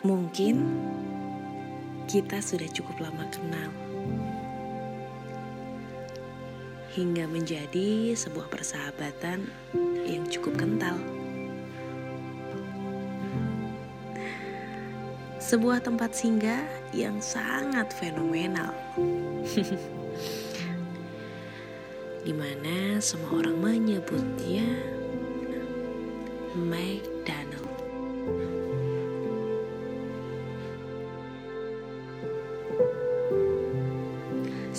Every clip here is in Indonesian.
Mungkin kita sudah cukup lama kenal hingga menjadi sebuah persahabatan yang cukup kental. Sebuah tempat singgah yang sangat fenomenal. Di mana semua orang menyebutnya McDonald.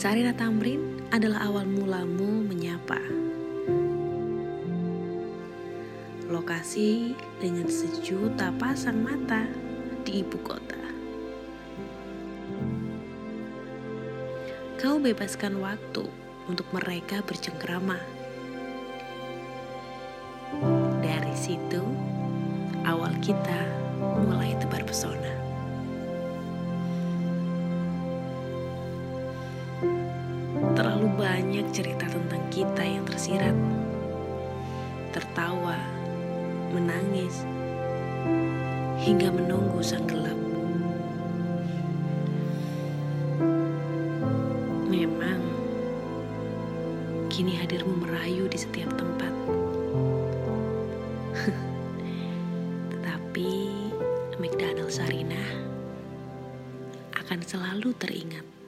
Sarina Tamrin adalah awal mulamu menyapa. Lokasi dengan sejuta pasang mata di ibu kota. Kau bebaskan waktu untuk mereka bercengkrama. Dari situ, awal kita mulai banyak cerita tentang kita yang tersirat, tertawa, menangis, hingga menunggu sang gelap. Memang, kini hadirmu merayu di setiap tempat. Tetapi, McDonald Sarinah akan selalu teringat.